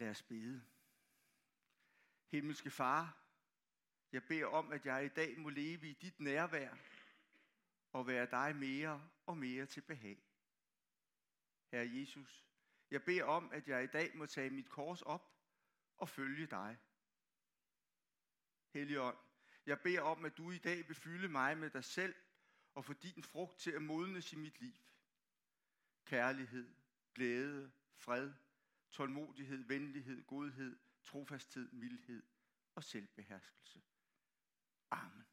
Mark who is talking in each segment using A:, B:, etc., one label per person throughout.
A: Lad os bede. Himmelske Far, jeg beder om, at jeg i dag må leve i dit nærvær og være dig mere og mere til behag. Herre Jesus, jeg beder om, at jeg i dag må tage mit kors op og følge dig. Helligånd, jeg beder om, at du i dag vil fylde mig med dig selv og få din frugt til at modnes i mit liv. Kærlighed, glæde, fred, tålmodighed, venlighed, godhed, trofasthed, mildhed og selvbeherskelse. Amen.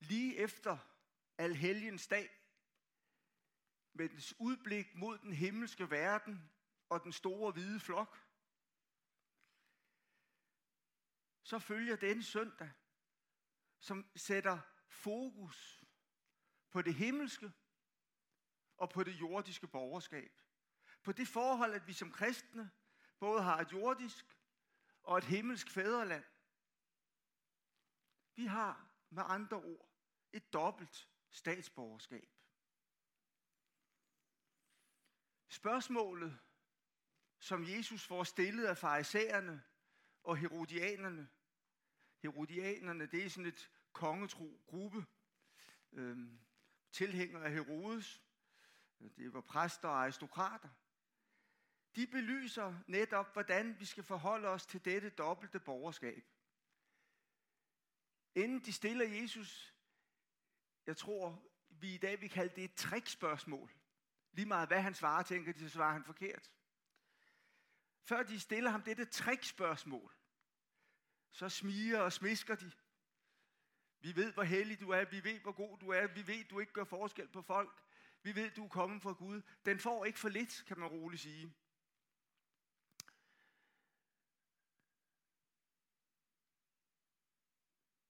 A: Lige efter Alhelgens dag, med dens udblik mod den himmelske verden og den store hvide flok, så følger den søndag, som sætter fokus på det himmelske og på det jordiske borgerskab. På det forhold, at vi som kristne både har et jordisk og et himmelsk fædreland. Vi har med andre ord et dobbelt statsborgerskab. Spørgsmålet, som Jesus får stillet af farisæerne og herodianerne. Herodianerne, det er sådan et kongetro gruppe, øhm, tilhængere af Herodes. Det var præster og aristokrater. De belyser netop, hvordan vi skal forholde os til dette dobbelte borgerskab. Inden de stiller Jesus, jeg tror, vi i dag vil kalde det et trickspørgsmål. Lige meget hvad han svarer, tænker de, så svarer han forkert. Før de stiller ham dette trickspørgsmål, så smiger og smisker de. Vi ved, hvor hellig du er. Vi ved, hvor god du er. Vi ved, du ikke gør forskel på folk. Vi ved, du er kommet fra Gud. Den får ikke for lidt, kan man roligt sige.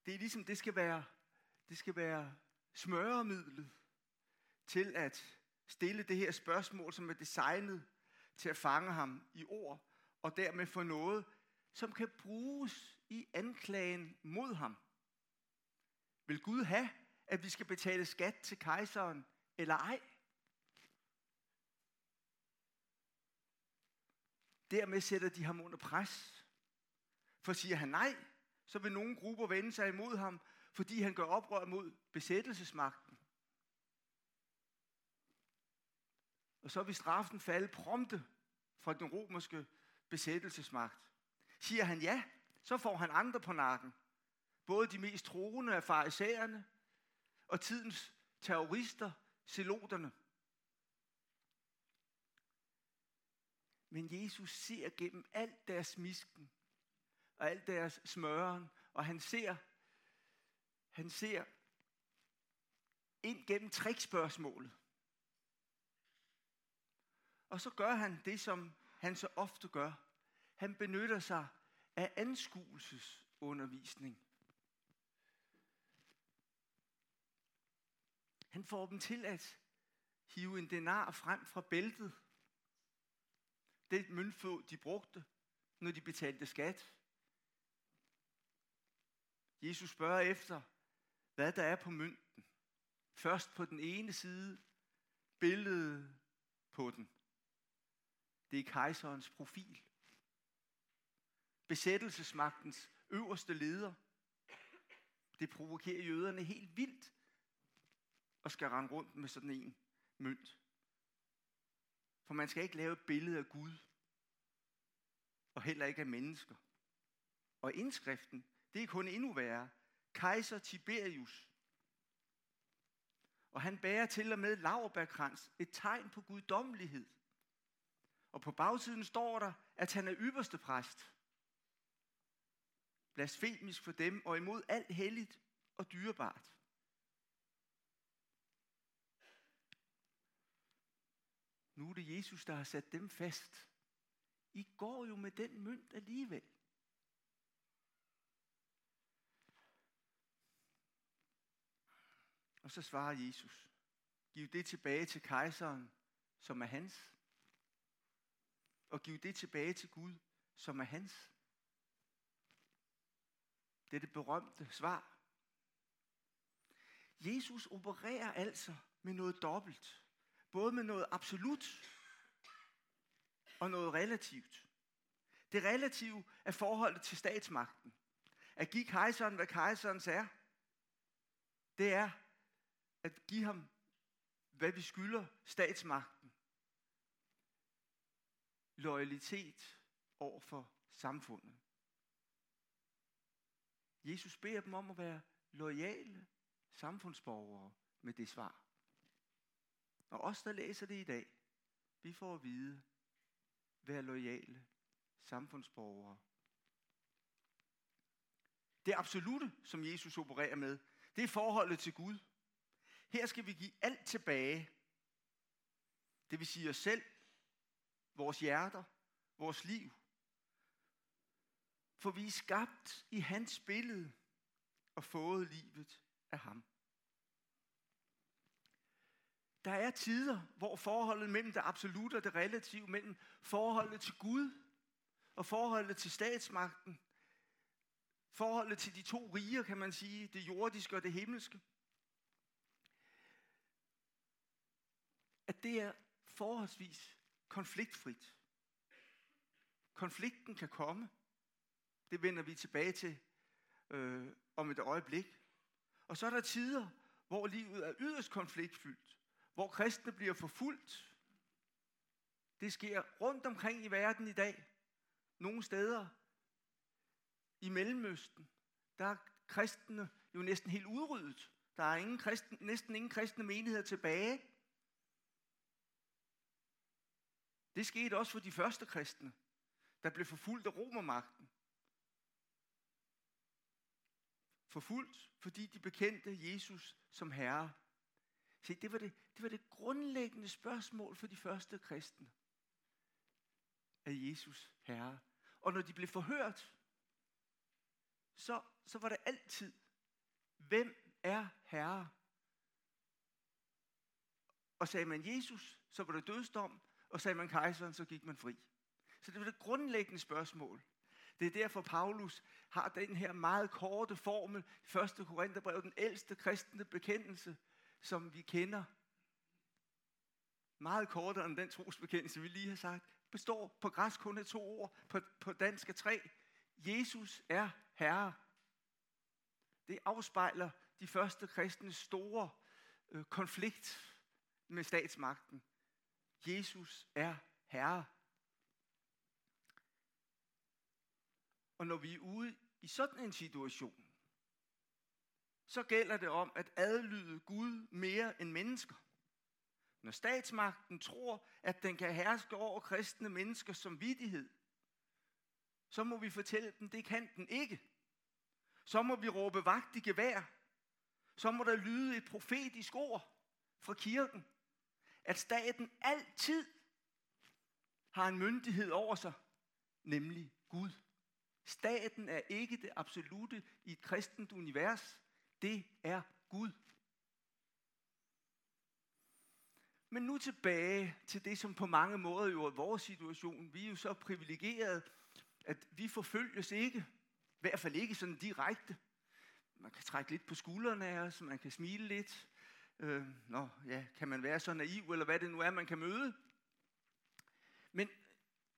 A: Det er ligesom, det skal være, det skal være smøremidlet til at stille det her spørgsmål, som er designet til at fange ham i ord, og dermed få noget, som kan bruges i anklagen mod ham. Vil Gud have, at vi skal betale skat til kejseren, eller ej? Dermed sætter de ham under pres. For siger han nej, så vil nogle grupper vende sig imod ham, fordi han gør oprør mod besættelsesmagten. Og så vil straffen falde prompte fra den romerske besættelsesmagt. Siger han ja, så får han andre på nakken. Både de mest troende af farisæerne og tidens terrorister, zeloterne. Men Jesus ser gennem alt deres misken og alt deres smøren, og han ser, han ser ind gennem trickspørgsmålet. Og så gør han det, som han så ofte gør. Han benytter sig af anskuelsesundervisning. Han får dem til at hive en denar frem fra bæltet. Det møntfod, de brugte, når de betalte skat. Jesus spørger efter, hvad der er på mønten. Først på den ene side, billedet på den. Det er kejserens profil. Besættelsesmagtens øverste leder. Det provokerer jøderne helt vildt og skal rende rundt med sådan en mønt. For man skal ikke lave et billede af Gud, og heller ikke af mennesker. Og indskriften, det er kun endnu værre. Kejser Tiberius. Og han bærer til og med laverbærkrans, et tegn på guddommelighed. Og på bagsiden står der, at han er ypperste præst. Blasfemisk for dem og imod alt helligt og dyrebart. Nu er det Jesus, der har sat dem fast. I går jo med den mønt alligevel. Og så svarer Jesus, giv det tilbage til kejseren, som er hans. Og giv det tilbage til Gud, som er hans. Det er det berømte svar. Jesus opererer altså med noget dobbelt både med noget absolut og noget relativt. Det relative er forholdet til statsmagten. At give kejseren, hvad kejserens er, det er at give ham, hvad vi skylder statsmagten. Loyalitet over for samfundet. Jesus beder dem om at være lojale samfundsborgere med det svar. Og os, der læser det i dag, vi får at vide, vær lojale samfundsborgere. Det absolute, som Jesus opererer med, det er forholdet til Gud. Her skal vi give alt tilbage. Det vil sige os selv, vores hjerter, vores liv. For vi er skabt i hans billede og fået livet af ham. Der er tider, hvor forholdet mellem det absolute og det relative, mellem forholdet til Gud og forholdet til statsmagten, forholdet til de to riger, kan man sige, det jordiske og det himmelske, at det er forholdsvis konfliktfrit. Konflikten kan komme. Det vender vi tilbage til øh, om et øjeblik. Og så er der tider, hvor livet er yderst konfliktfyldt, hvor kristne bliver forfulgt. Det sker rundt omkring i verden i dag. Nogle steder i Mellemøsten, der er kristne jo næsten helt udryddet. Der er ingen kristen, næsten ingen kristne menigheder tilbage. Det skete også for de første kristne, der blev forfulgt af romermagten. Forfulgt, fordi de bekendte Jesus som herre. Se, det var det, det var det grundlæggende spørgsmål for de første kristne. Er Jesus herre? Og når de blev forhørt, så, så var det altid, hvem er herre? Og sagde man Jesus, så var det dødsdom, og sagde man kejseren, så gik man fri. Så det var det grundlæggende spørgsmål. Det er derfor, Paulus har den her meget korte formel, 1. Korintherbrev, den ældste kristne bekendelse, som vi kender. Meget kortere end den trosbekendelse, vi lige har sagt. Består på græsk kun af to ord, på, på dansk af tre. Jesus er Herre. Det afspejler de første kristne store øh, konflikt med statsmagten. Jesus er Herre. Og når vi er ude i sådan en situation, så gælder det om at adlyde Gud mere end mennesker. Når statsmagten tror, at den kan herske over kristne mennesker som vidighed, så må vi fortælle dem, det kan den ikke. Så må vi råbe vagt i gevær. Så må der lyde et profetisk ord fra kirken, at staten altid har en myndighed over sig, nemlig Gud. Staten er ikke det absolute i et kristent univers. Det er Gud. Men nu tilbage til det, som på mange måder jo er vores situation. Vi er jo så privilegerede, at vi forfølges ikke. I hvert fald ikke sådan direkte. Man kan trække lidt på skuldrene af os, man kan smile lidt. Øh, nå, ja, kan man være så naiv, eller hvad det nu er, man kan møde. Men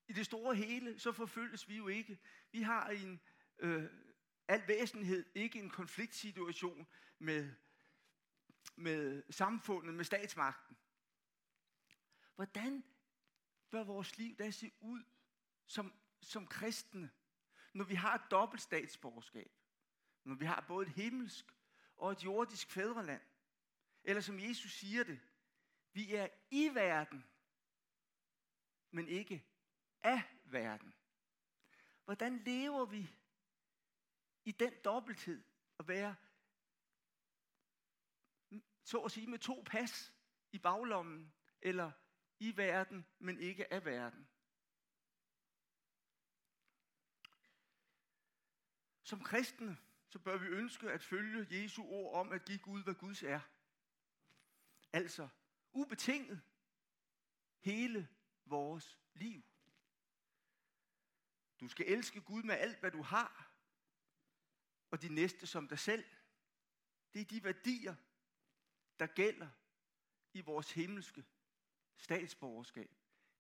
A: i det store hele, så forfølges vi jo ikke. Vi har en øh, al væsenhed ikke en konfliktsituation med, med samfundet, med statsmagten. Hvordan bør vores liv da se ud som, som kristne, når vi har et dobbelt statsborgerskab? Når vi har både et himmelsk og et jordisk fædreland? Eller som Jesus siger det, vi er i verden, men ikke af verden. Hvordan lever vi i den dobbelthed at være, så at sige, med to pas i baglommen, eller i verden, men ikke af verden. Som kristne, så bør vi ønske at følge Jesu ord om at give Gud, hvad Guds er. Altså ubetinget hele vores liv. Du skal elske Gud med alt, hvad du har, og de næste som dig selv. Det er de værdier, der gælder i vores himmelske statsborgerskab.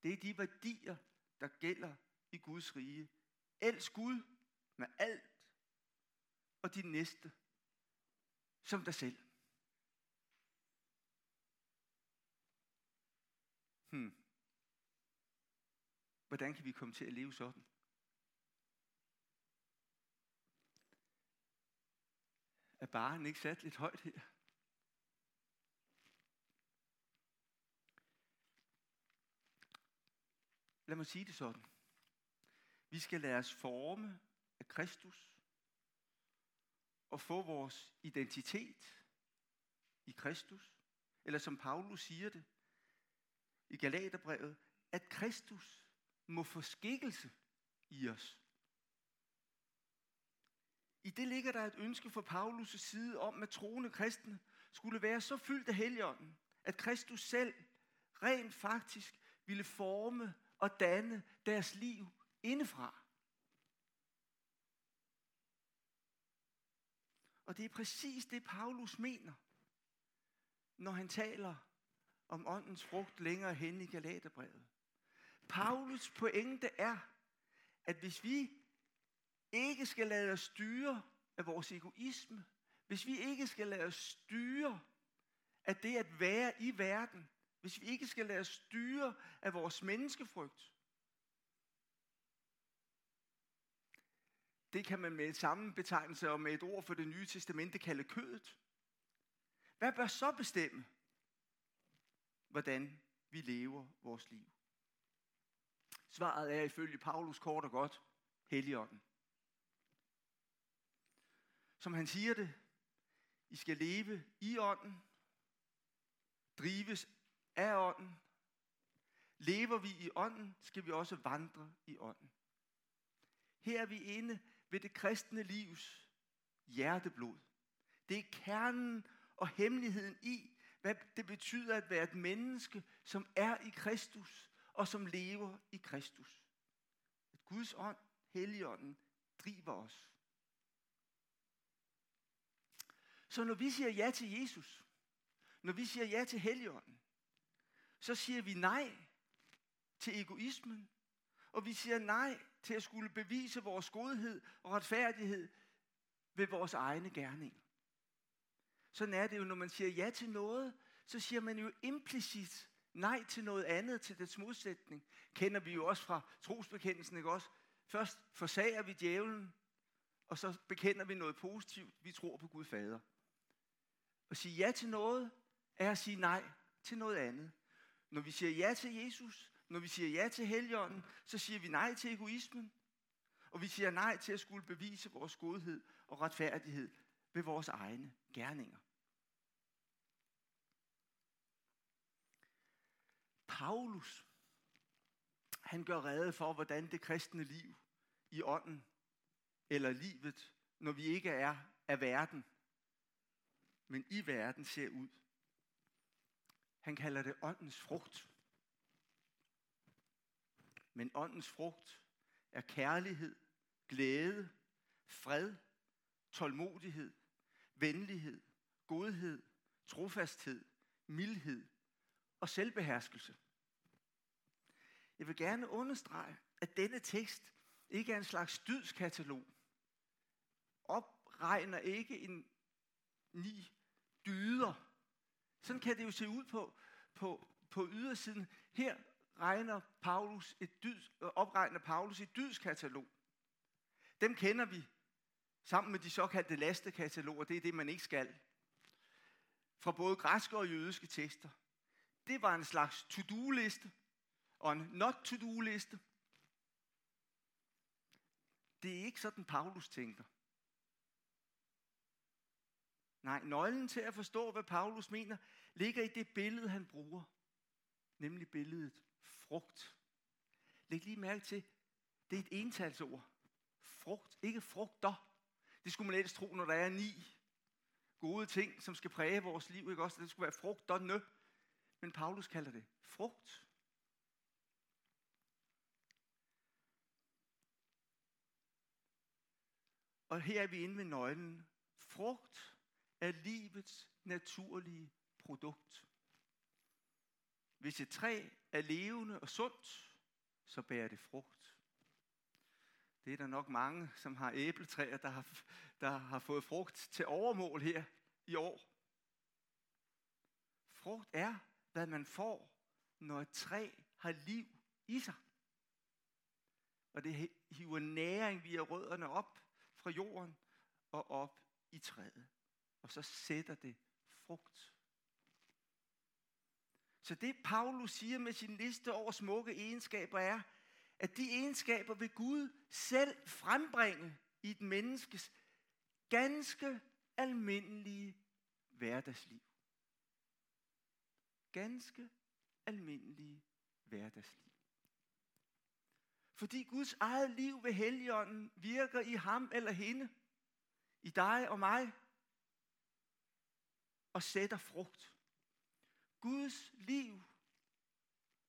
A: Det er de værdier, der gælder i Guds rige. Elsk Gud med alt, og din næste som dig selv. Hmm. Hvordan kan vi komme til at leve sådan? Er baren ikke sat lidt højt her? Lad mig sige det sådan. Vi skal lade os forme af Kristus og få vores identitet i Kristus. Eller som Paulus siger det i Galaterbrevet, at Kristus må få skikkelse i os. I det ligger der et ønske fra Paulus' side om, at troende kristne skulle være så fyldt af helligånden, at Kristus selv rent faktisk ville forme og danne deres liv indefra. Og det er præcis det, Paulus mener, når han taler om åndens frugt længere hen i Galaterbrevet. Paulus pointe er, at hvis vi ikke skal lade os styre af vores egoisme, hvis vi ikke skal lade os styre af det at være i verden, hvis vi ikke skal lade os styre af vores menneskefrygt, det kan man med samme betegnelse og med et ord for det nye testamente kalde kødet. Hvad bør så bestemme, hvordan vi lever vores liv? Svaret er ifølge Paulus kort og godt, Helligånden. Som han siger det, I skal leve i ånden, drives af ånden. Lever vi i ånden, skal vi også vandre i ånden. Her er vi inde ved det kristne livs hjerteblod. Det er kernen og hemmeligheden i, hvad det betyder at være et menneske, som er i Kristus og som lever i Kristus. At Guds ånd, Helligånden, driver os. Så når vi siger ja til Jesus, når vi siger ja til Helligånden, så siger vi nej til egoismen, og vi siger nej til at skulle bevise vores godhed og retfærdighed ved vores egne gerninger. Sådan er det jo, når man siger ja til noget, så siger man jo implicit nej til noget andet, til dets modsætning. Kender vi jo også fra trosbekendelsen, ikke også? Først forsager vi djævlen, og så bekender vi noget positivt. Vi tror på Gud Fader. At sige ja til noget, er at sige nej til noget andet. Når vi siger ja til Jesus, når vi siger ja til Helligånden, så siger vi nej til egoismen, og vi siger nej til at skulle bevise vores godhed og retfærdighed ved vores egne gerninger. Paulus, han gør rede for, hvordan det kristne liv i ånden, eller livet, når vi ikke er af verden, men i verden ser ud. Han kalder det åndens frugt. Men åndens frugt er kærlighed, glæde, fred, tålmodighed, venlighed, godhed, trofasthed, mildhed og selvbeherskelse. Jeg vil gerne understrege, at denne tekst ikke er en slags dydskatalog. Opregner ikke en ni dyder. Sådan kan det jo se ud på, på, på ydersiden. Her regner Paulus et dyds, øh, opregner Paulus et dydskatalog. Dem kender vi sammen med de såkaldte lastekataloger. Det er det, man ikke skal. Fra både græske og jødiske tekster. Det var en slags to-do-liste og en not-to-do-liste. Det er ikke sådan, Paulus tænker. Nej, nøglen til at forstå, hvad Paulus mener, ligger i det billede, han bruger. Nemlig billedet frugt. Læg lige mærke til, det er et entalsord. Frugt, ikke frugter. Det skulle man ellers tro, når der er ni gode ting, som skal præge vores liv. Ikke også? Det skulle være frugterne. Men Paulus kalder det frugt. Og her er vi inde ved nøglen. Frugt er livets naturlige produkt. hvis et træ er levende og sundt, så bærer det frugt. Det er der nok mange, som har æbletræer, der har, der har fået frugt til overmål her i år. Frugt er, hvad man får, når et træ har liv i sig. Og det hiver næring via rødderne op fra jorden og op i træet. Og så sætter det frugt. Så det Paulus siger med sin liste over smukke egenskaber er, at de egenskaber vil Gud selv frembringe i et menneskes ganske almindelige hverdagsliv. Ganske almindelige hverdagsliv. Fordi Guds eget liv ved Helligånden virker i ham eller hende, i dig og mig, og sætter frugt. Guds liv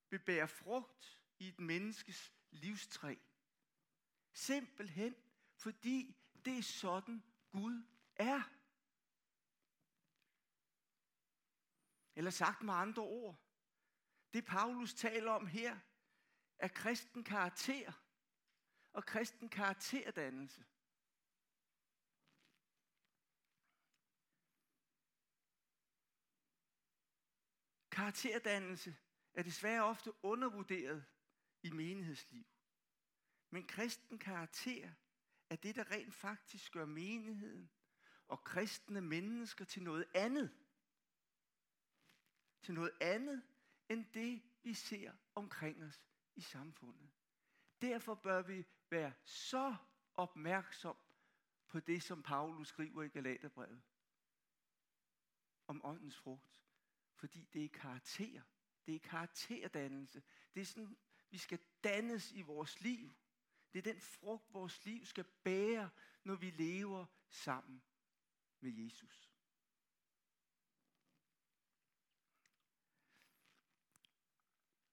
A: vil bære frugt i et menneskes livstræ. Simpelthen fordi det er sådan Gud er. Eller sagt med andre ord, det Paulus taler om her, er kristen karakter og kristen karakterdannelse. Karakterdannelse er desværre ofte undervurderet i menighedsliv. Men kristen karakter er det, der rent faktisk gør menigheden og kristne mennesker til noget andet. Til noget andet end det, vi ser omkring os i samfundet. Derfor bør vi være så opmærksom på det, som Paulus skriver i Galaterbrevet om åndens frugt. Fordi det er karakter. Det er karakterdannelse. Det er sådan, vi skal dannes i vores liv. Det er den frugt, vores liv skal bære, når vi lever sammen med Jesus.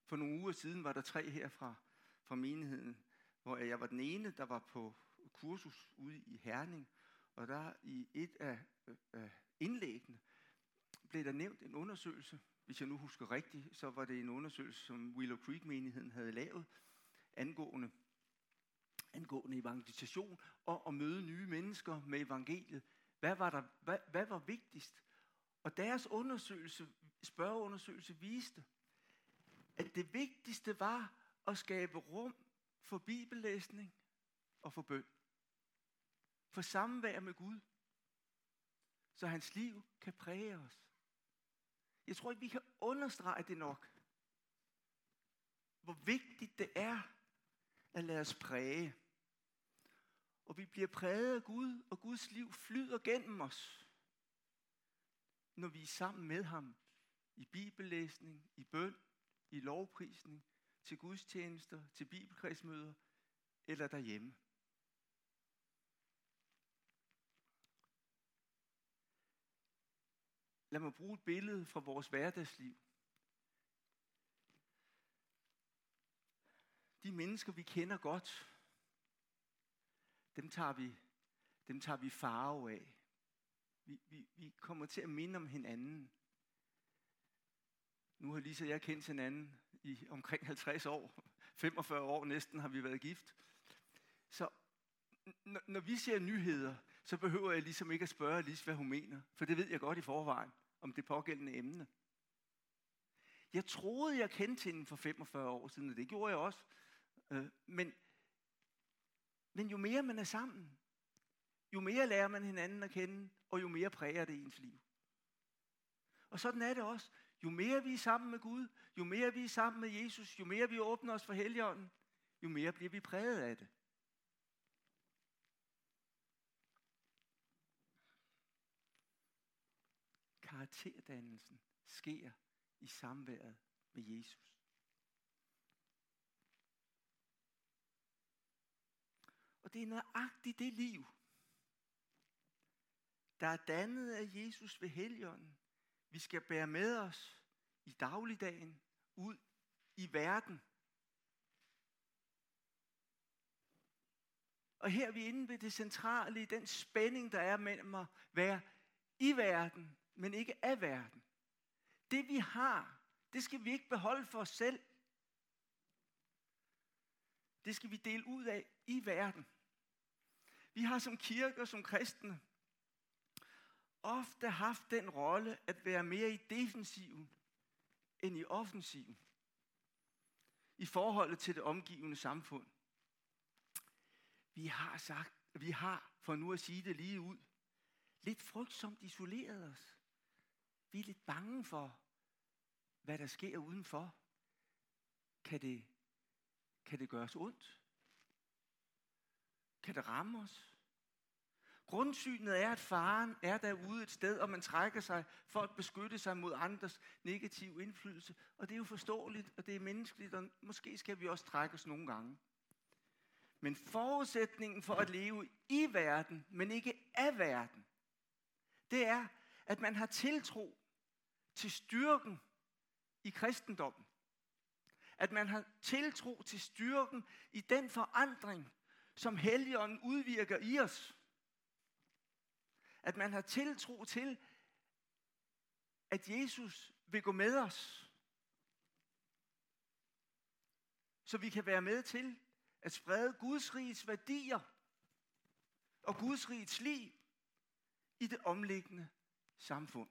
A: For nogle uger siden var der tre her fra, fra menigheden, hvor jeg var den ene, der var på kursus ude i Herning. Og der i et af øh, indlæggene blev der nævnt en undersøgelse. Hvis jeg nu husker rigtigt, så var det en undersøgelse, som Willow Creek-menigheden havde lavet angående, angående evangelisation og at møde nye mennesker med evangeliet. Hvad var, der, hvad, hvad var vigtigst? Og deres undersøgelse, spørgeundersøgelse viste, at det vigtigste var at skabe rum for bibellæsning og for bøn. For samvær med Gud. Så hans liv kan præge os. Jeg tror ikke, vi kan understrege det nok. Hvor vigtigt det er at lade os præge. Og vi bliver præget af Gud, og Guds liv flyder gennem os, når vi er sammen med ham i bibellæsning, i bøn, i lovprisning, til gudstjenester, til bibelkredsmøder eller derhjemme. Lad mig bruge et billede fra vores hverdagsliv. De mennesker, vi kender godt, dem tager vi, dem tager vi farve af. Vi, vi, vi kommer til at minde om hinanden. Nu har Lisa og jeg kendt hinanden i omkring 50 år. 45 år næsten har vi været gift. Så når vi ser nyheder, så behøver jeg ligesom ikke at spørge Lis, hvad hun mener. For det ved jeg godt i forvejen om det pågældende emne. Jeg troede, jeg kendte hende for 45 år siden, og det gjorde jeg også. Øh, men, men jo mere man er sammen, jo mere lærer man hinanden at kende, og jo mere præger det ens liv. Og sådan er det også. Jo mere vi er sammen med Gud, jo mere vi er sammen med Jesus, jo mere vi åbner os for Helligånden, jo mere bliver vi præget af det. Karakterdannelsen sker i samværet med Jesus. Og det er nøjagtigt det liv, der er dannet af Jesus ved Helligånden, vi skal bære med os i dagligdagen, ud i verden. Og her er vi inde ved det centrale i den spænding, der er mellem at være i verden, men ikke af verden. Det vi har, Det skal vi ikke beholde for os selv. Det skal vi dele ud af i verden. Vi har som kirke og som kristne ofte haft den rolle at være mere i defensiven end i offensiven i forholdet til det omgivende samfund. Vi har sagt, vi har, for nu at sige det lige ud, lidt frygtsomt isoleret os. Vi er lidt bange for, hvad der sker udenfor. Kan det, kan det gøre os ondt? Kan det ramme os? Grundsynet er, at faren er derude et sted, og man trækker sig for at beskytte sig mod andres negative indflydelse. Og det er jo forståeligt, og det er menneskeligt, og måske skal vi også trække os nogle gange. Men forudsætningen for at leve i verden, men ikke af verden, det er, at man har tiltro til styrken i kristendommen. At man har tiltro til styrken i den forandring, som Helligånden udvirker i os. At man har tiltro til, at Jesus vil gå med os. Så vi kan være med til at sprede Guds riges værdier og Guds rigets liv i det omliggende samfund.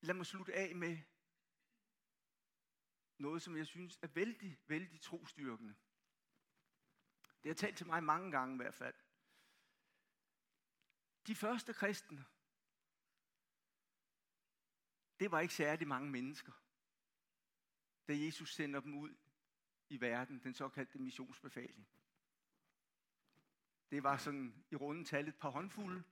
A: Lad mig slutte af med noget, som jeg synes er vældig, vældig trostyrkende. Det har talt til mig mange gange i hvert fald. De første kristne, det var ikke særlig mange mennesker, da Jesus sender dem ud i verden, den såkaldte missionsbefaling. Det var sådan i runden tal et par håndfulde.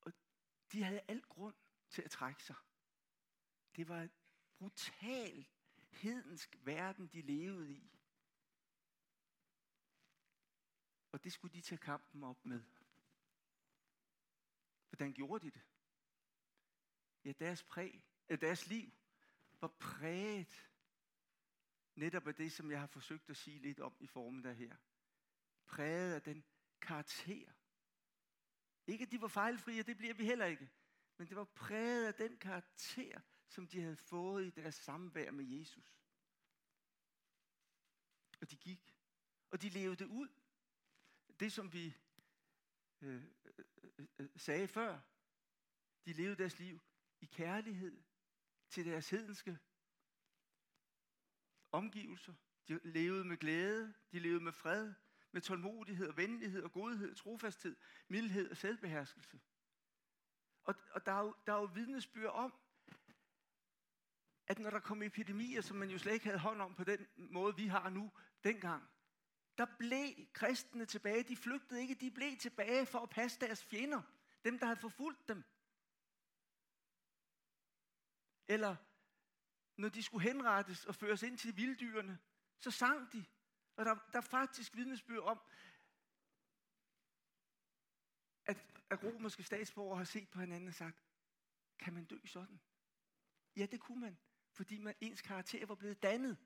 A: Og de havde alt grund til at trække sig. Det var et brutal hedensk verden, de levede i. Og det skulle de tage kampen op med. Hvordan gjorde de det? Ja, deres, præg, deres liv var præget netop af det, som jeg har forsøgt at sige lidt om i formen der her. Præget af den karakter. Ikke at de var fejlfrie, det bliver vi heller ikke. Men det var præget af den karakter, som de havde fået i deres samvær med Jesus. Og de gik. Og de levede det ud. Det som vi øh, øh, øh, øh, sagde før. De levede deres liv i kærlighed til deres hedenske omgivelser. De levede med glæde, de levede med fred, med tålmodighed og venlighed og godhed, trofasthed, mildhed og selvbeherskelse. Og, og der, er jo, der er jo vidnesbyrd om, at når der kom epidemier, som man jo slet ikke havde hånd om på den måde, vi har nu, dengang, der blev kristne tilbage. De flygtede ikke, de blev tilbage for at passe deres fjender. Dem, der havde forfulgt dem. Eller når de skulle henrettes og føres ind til vilddyrene, så sang de. Og der, der er faktisk vidnesbyrd om, at, at romerske statsborgere har set på hinanden og sagt, kan man dø sådan? Ja, det kunne man, fordi man, ens karakter var blevet dannet.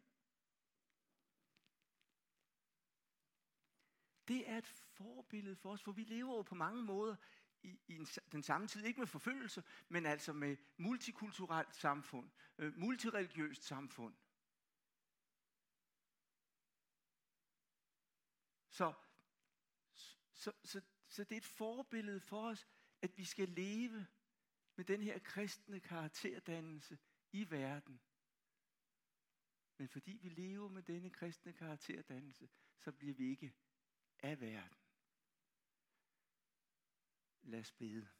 A: Det er et forbillede for os, for vi lever jo på mange måder i, i en, den samme tid, ikke med forfølgelse, men altså med multikulturelt samfund, øh, multireligiøst samfund. Så, så, så, så det er et forbillede for os, at vi skal leve med den her kristne karakterdannelse i verden. Men fordi vi lever med denne kristne karakterdannelse, så bliver vi ikke af verden. Lad os bede.